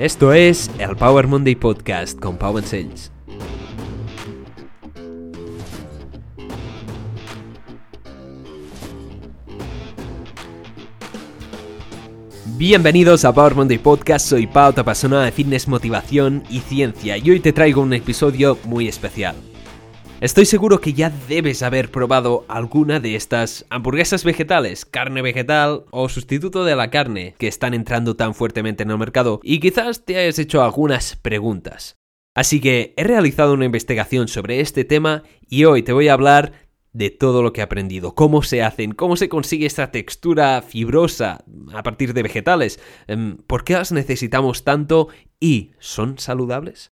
Esto es el Power Monday Podcast con Pau Sales. Bienvenidos a Power Monday Podcast, soy Pau, tu apasionada de fitness, motivación y ciencia, y hoy te traigo un episodio muy especial. Estoy seguro que ya debes haber probado alguna de estas hamburguesas vegetales, carne vegetal o sustituto de la carne que están entrando tan fuertemente en el mercado y quizás te hayas hecho algunas preguntas. Así que he realizado una investigación sobre este tema y hoy te voy a hablar de todo lo que he aprendido, cómo se hacen, cómo se consigue esta textura fibrosa a partir de vegetales, em, por qué las necesitamos tanto y ¿son saludables?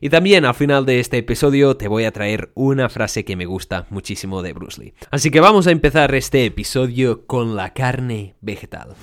Y también al final de este episodio te voy a traer una frase que me gusta muchísimo de Bruce Lee. Así que vamos a empezar este episodio con la carne vegetal.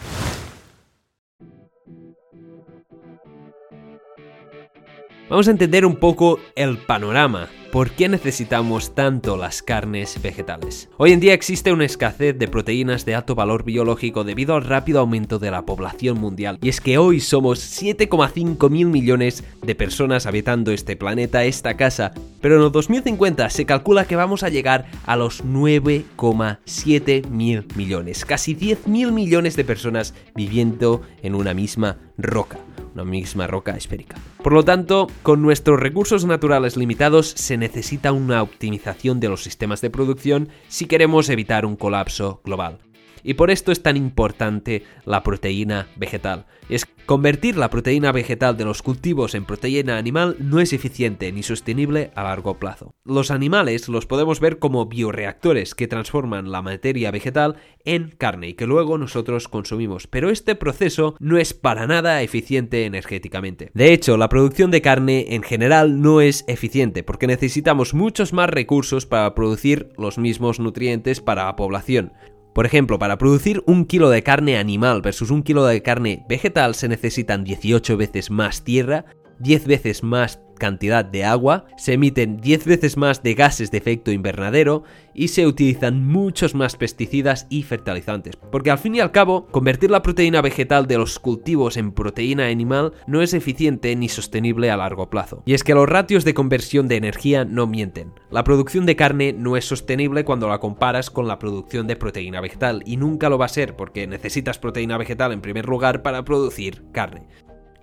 Vamos a entender un poco el panorama ¿Por qué necesitamos tanto las carnes vegetales? Hoy en día existe una escasez de proteínas de alto valor biológico debido al rápido aumento de la población mundial. Y es que hoy somos 7,5 mil millones de personas habitando este planeta, esta casa, pero en el 2050 se calcula que vamos a llegar a los 9,7 mil millones, casi 10 mil millones de personas viviendo en una misma roca una misma roca esférica. Por lo tanto, con nuestros recursos naturales limitados se necesita una optimización de los sistemas de producción si queremos evitar un colapso global. Y por esto es tan importante la proteína vegetal. Es convertir la proteína vegetal de los cultivos en proteína animal no es eficiente ni sostenible a largo plazo. Los animales los podemos ver como bioreactores que transforman la materia vegetal en carne y que luego nosotros consumimos, pero este proceso no es para nada eficiente energéticamente. De hecho, la producción de carne en general no es eficiente porque necesitamos muchos más recursos para producir los mismos nutrientes para la población. Por ejemplo, para producir un kilo de carne animal versus un kilo de carne vegetal se necesitan 18 veces más tierra, 10 veces más cantidad de agua, se emiten 10 veces más de gases de efecto invernadero y se utilizan muchos más pesticidas y fertilizantes. Porque al fin y al cabo, convertir la proteína vegetal de los cultivos en proteína animal no es eficiente ni sostenible a largo plazo. Y es que los ratios de conversión de energía no mienten. La producción de carne no es sostenible cuando la comparas con la producción de proteína vegetal y nunca lo va a ser porque necesitas proteína vegetal en primer lugar para producir carne.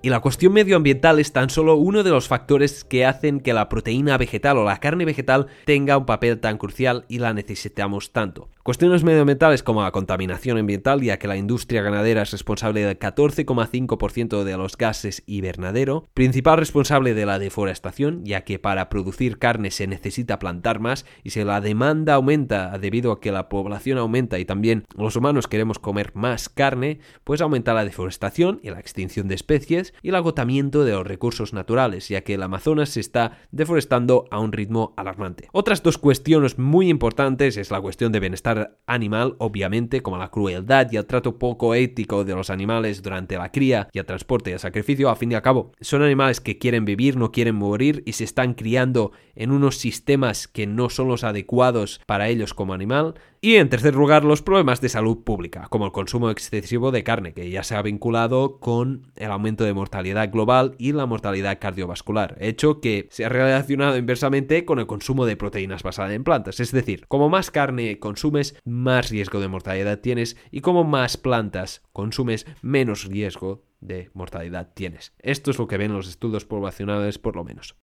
Y la cuestión medioambiental es tan solo uno de los factores que hacen que la proteína vegetal o la carne vegetal tenga un papel tan crucial y la necesitamos tanto. Cuestiones medioambientales como la contaminación ambiental, ya que la industria ganadera es responsable del 14,5% de los gases invernadero, principal responsable de la deforestación, ya que para producir carne se necesita plantar más y si la demanda aumenta debido a que la población aumenta y también los humanos queremos comer más carne, pues aumenta la deforestación y la extinción de especies y el agotamiento de los recursos naturales, ya que el Amazonas se está deforestando a un ritmo alarmante. Otras dos cuestiones muy importantes es la cuestión de bienestar animal, obviamente, como la crueldad y el trato poco ético de los animales durante la cría y el transporte y el sacrificio, a fin y al cabo, son animales que quieren vivir, no quieren morir y se están criando en unos sistemas que no son los adecuados para ellos como animal. Y en tercer lugar, los problemas de salud pública, como el consumo excesivo de carne, que ya se ha vinculado con el aumento de mortalidad global y la mortalidad cardiovascular, hecho que se ha relacionado inversamente con el consumo de proteínas basadas en plantas. Es decir, como más carne consumes, más riesgo de mortalidad tienes, y como más plantas consumes, menos riesgo de mortalidad tienes. Esto es lo que ven los estudios poblacionales por lo menos.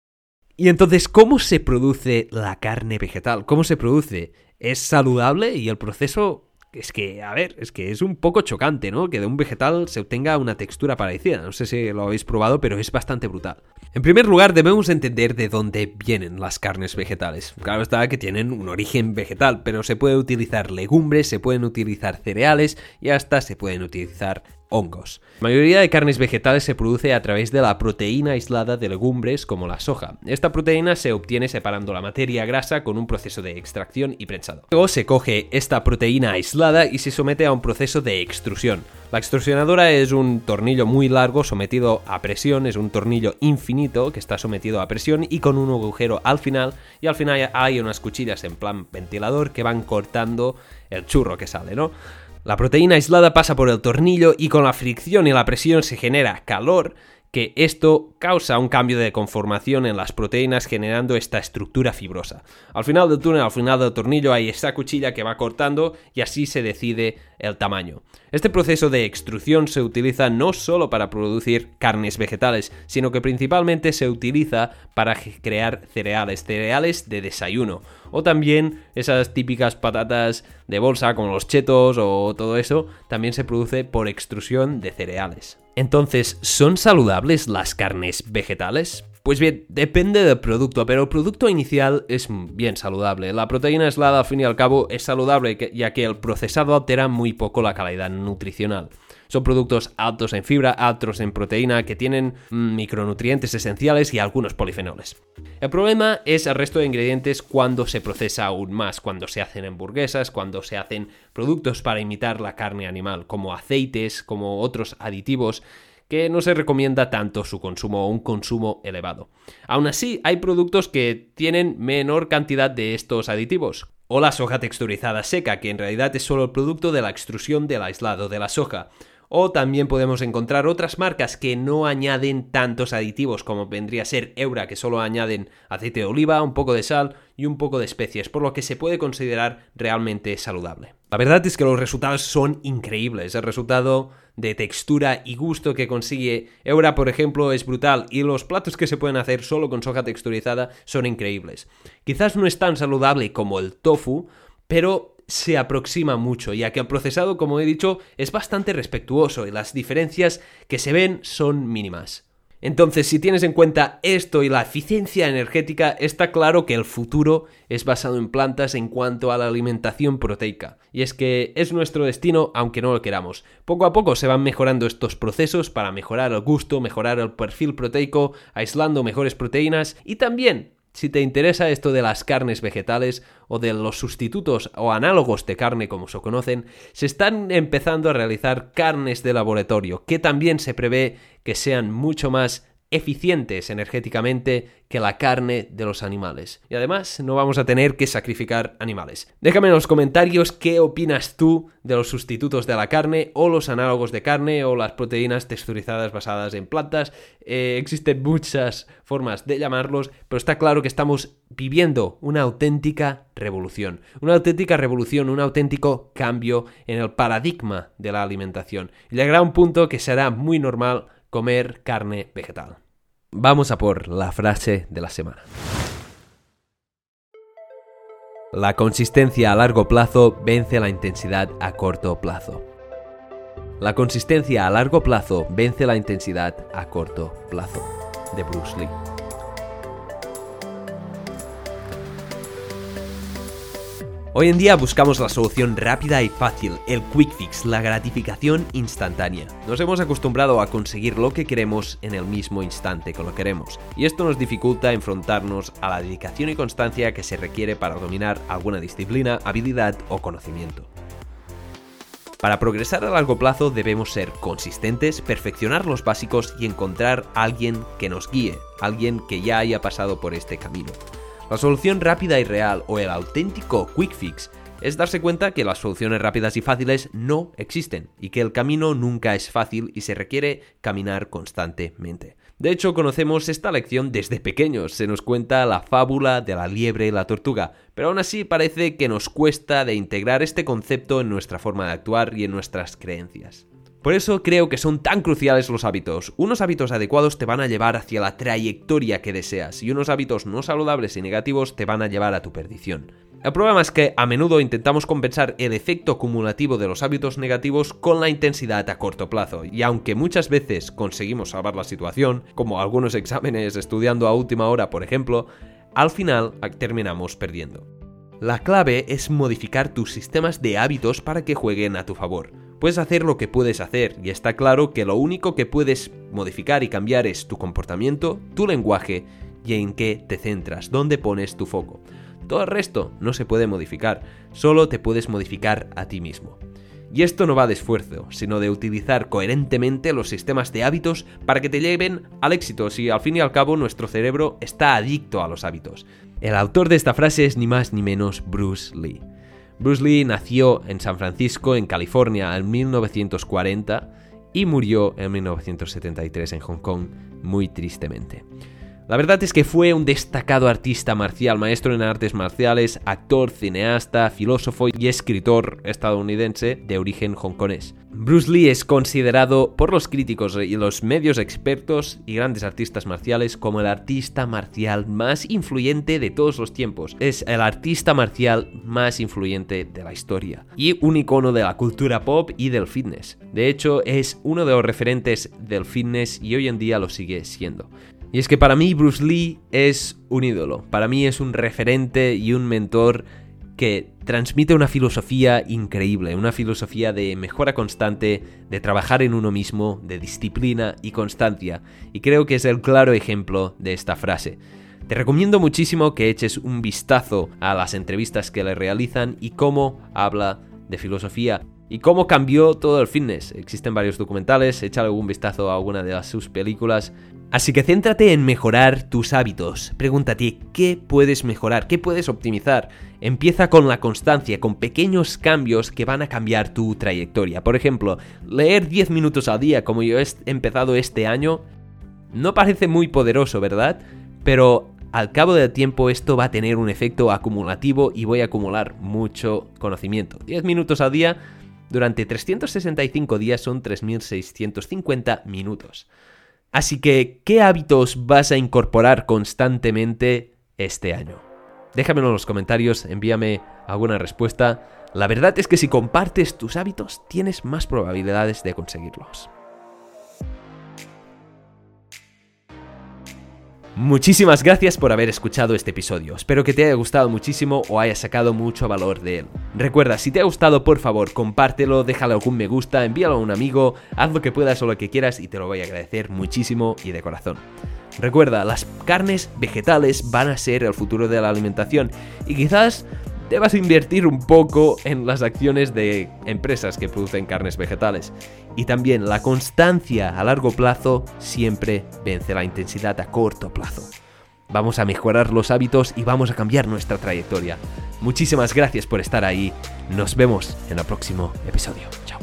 Y entonces, ¿cómo se produce la carne vegetal? ¿Cómo se produce? ¿Es saludable? Y el proceso es que, a ver, es que es un poco chocante, ¿no? Que de un vegetal se obtenga una textura parecida. No sé si lo habéis probado, pero es bastante brutal. En primer lugar, debemos entender de dónde vienen las carnes vegetales. Claro está que tienen un origen vegetal, pero se puede utilizar legumbres, se pueden utilizar cereales y hasta se pueden utilizar hongos. La mayoría de carnes vegetales se produce a través de la proteína aislada de legumbres como la soja. Esta proteína se obtiene separando la materia grasa con un proceso de extracción y prensado. Luego se coge esta proteína aislada y se somete a un proceso de extrusión. La extrusionadora es un tornillo muy largo sometido a presión, es un tornillo infinito que está sometido a presión y con un agujero al final y al final hay unas cuchillas en plan ventilador que van cortando el churro que sale, ¿no? La proteína aislada pasa por el tornillo y con la fricción y la presión se genera calor que esto causa un cambio de conformación en las proteínas generando esta estructura fibrosa. Al final del túnel, al final del tornillo hay esa cuchilla que va cortando y así se decide el tamaño. Este proceso de extrusión se utiliza no solo para producir carnes vegetales, sino que principalmente se utiliza para crear cereales, cereales de desayuno o también esas típicas patatas de bolsa como los chetos o todo eso, también se produce por extrusión de cereales. Entonces, ¿son saludables las carnes vegetales? Pues bien, depende del producto, pero el producto inicial es bien saludable. La proteína aislada, al fin y al cabo, es saludable ya que el procesado altera muy poco la calidad nutricional. Son productos altos en fibra, altos en proteína, que tienen mm, micronutrientes esenciales y algunos polifenoles. El problema es el resto de ingredientes cuando se procesa aún más, cuando se hacen hamburguesas, cuando se hacen productos para imitar la carne animal, como aceites, como otros aditivos que no se recomienda tanto su consumo o un consumo elevado. Aún así, hay productos que tienen menor cantidad de estos aditivos, o la soja texturizada seca, que en realidad es solo el producto de la extrusión del aislado de la soja. O también podemos encontrar otras marcas que no añaden tantos aditivos como vendría a ser Eura, que solo añaden aceite de oliva, un poco de sal y un poco de especies, por lo que se puede considerar realmente saludable. La verdad es que los resultados son increíbles. El resultado de textura y gusto que consigue Eura, por ejemplo, es brutal y los platos que se pueden hacer solo con soja texturizada son increíbles. Quizás no es tan saludable como el tofu, pero se aproxima mucho, ya que el procesado, como he dicho, es bastante respetuoso y las diferencias que se ven son mínimas. Entonces, si tienes en cuenta esto y la eficiencia energética, está claro que el futuro es basado en plantas en cuanto a la alimentación proteica. Y es que es nuestro destino aunque no lo queramos. Poco a poco se van mejorando estos procesos para mejorar el gusto, mejorar el perfil proteico, aislando mejores proteínas y también si te interesa esto de las carnes vegetales o de los sustitutos o análogos de carne como se conocen, se están empezando a realizar carnes de laboratorio que también se prevé que sean mucho más eficientes energéticamente que la carne de los animales. Y además no vamos a tener que sacrificar animales. Déjame en los comentarios qué opinas tú de los sustitutos de la carne o los análogos de carne o las proteínas texturizadas basadas en plantas. Eh, existen muchas formas de llamarlos, pero está claro que estamos viviendo una auténtica revolución. Una auténtica revolución, un auténtico cambio en el paradigma de la alimentación. Y llegará un punto que será muy normal comer carne vegetal. Vamos a por la frase de la semana. La consistencia a largo plazo vence la intensidad a corto plazo. La consistencia a largo plazo vence la intensidad a corto plazo. De Bruce Lee. Hoy en día buscamos la solución rápida y fácil, el quick fix, la gratificación instantánea. Nos hemos acostumbrado a conseguir lo que queremos en el mismo instante que lo queremos, y esto nos dificulta enfrentarnos a la dedicación y constancia que se requiere para dominar alguna disciplina, habilidad o conocimiento. Para progresar a largo plazo debemos ser consistentes, perfeccionar los básicos y encontrar alguien que nos guíe, alguien que ya haya pasado por este camino. La solución rápida y real o el auténtico quick fix es darse cuenta que las soluciones rápidas y fáciles no existen y que el camino nunca es fácil y se requiere caminar constantemente. De hecho, conocemos esta lección desde pequeños, se nos cuenta la fábula de la liebre y la tortuga, pero aún así parece que nos cuesta de integrar este concepto en nuestra forma de actuar y en nuestras creencias. Por eso creo que son tan cruciales los hábitos. Unos hábitos adecuados te van a llevar hacia la trayectoria que deseas y unos hábitos no saludables y negativos te van a llevar a tu perdición. El problema es que a menudo intentamos compensar el efecto acumulativo de los hábitos negativos con la intensidad a corto plazo, y aunque muchas veces conseguimos salvar la situación, como algunos exámenes estudiando a última hora por ejemplo, al final terminamos perdiendo. La clave es modificar tus sistemas de hábitos para que jueguen a tu favor. Puedes hacer lo que puedes hacer y está claro que lo único que puedes modificar y cambiar es tu comportamiento, tu lenguaje y en qué te centras, dónde pones tu foco. Todo el resto no se puede modificar, solo te puedes modificar a ti mismo. Y esto no va de esfuerzo, sino de utilizar coherentemente los sistemas de hábitos para que te lleven al éxito, si al fin y al cabo nuestro cerebro está adicto a los hábitos. El autor de esta frase es ni más ni menos Bruce Lee. Bruce Lee nació en San Francisco, en California, en 1940 y murió en 1973 en Hong Kong muy tristemente. La verdad es que fue un destacado artista marcial, maestro en artes marciales, actor, cineasta, filósofo y escritor estadounidense de origen hongkonés. Bruce Lee es considerado por los críticos y los medios expertos y grandes artistas marciales como el artista marcial más influyente de todos los tiempos. Es el artista marcial más influyente de la historia y un icono de la cultura pop y del fitness. De hecho, es uno de los referentes del fitness y hoy en día lo sigue siendo. Y es que para mí Bruce Lee es un ídolo, para mí es un referente y un mentor que transmite una filosofía increíble, una filosofía de mejora constante, de trabajar en uno mismo, de disciplina y constancia, y creo que es el claro ejemplo de esta frase. Te recomiendo muchísimo que eches un vistazo a las entrevistas que le realizan y cómo habla de filosofía y cómo cambió todo el fitness. Existen varios documentales, echa algún vistazo a alguna de sus películas. Así que céntrate en mejorar tus hábitos. Pregúntate qué puedes mejorar, qué puedes optimizar. Empieza con la constancia, con pequeños cambios que van a cambiar tu trayectoria. Por ejemplo, leer 10 minutos al día como yo he empezado este año no parece muy poderoso, ¿verdad? Pero al cabo del tiempo esto va a tener un efecto acumulativo y voy a acumular mucho conocimiento. 10 minutos al día durante 365 días son 3.650 minutos. Así que, ¿qué hábitos vas a incorporar constantemente este año? Déjamelo en los comentarios, envíame alguna respuesta. La verdad es que si compartes tus hábitos, tienes más probabilidades de conseguirlos. Muchísimas gracias por haber escuchado este episodio. Espero que te haya gustado muchísimo o hayas sacado mucho valor de él. Recuerda, si te ha gustado, por favor, compártelo, déjale algún me gusta, envíalo a un amigo, haz lo que puedas o lo que quieras y te lo voy a agradecer muchísimo y de corazón. Recuerda, las carnes vegetales van a ser el futuro de la alimentación y quizás debas invertir un poco en las acciones de empresas que producen carnes vegetales. Y también la constancia a largo plazo siempre vence la intensidad a corto plazo. Vamos a mejorar los hábitos y vamos a cambiar nuestra trayectoria. Muchísimas gracias por estar ahí. Nos vemos en el próximo episodio. Chao.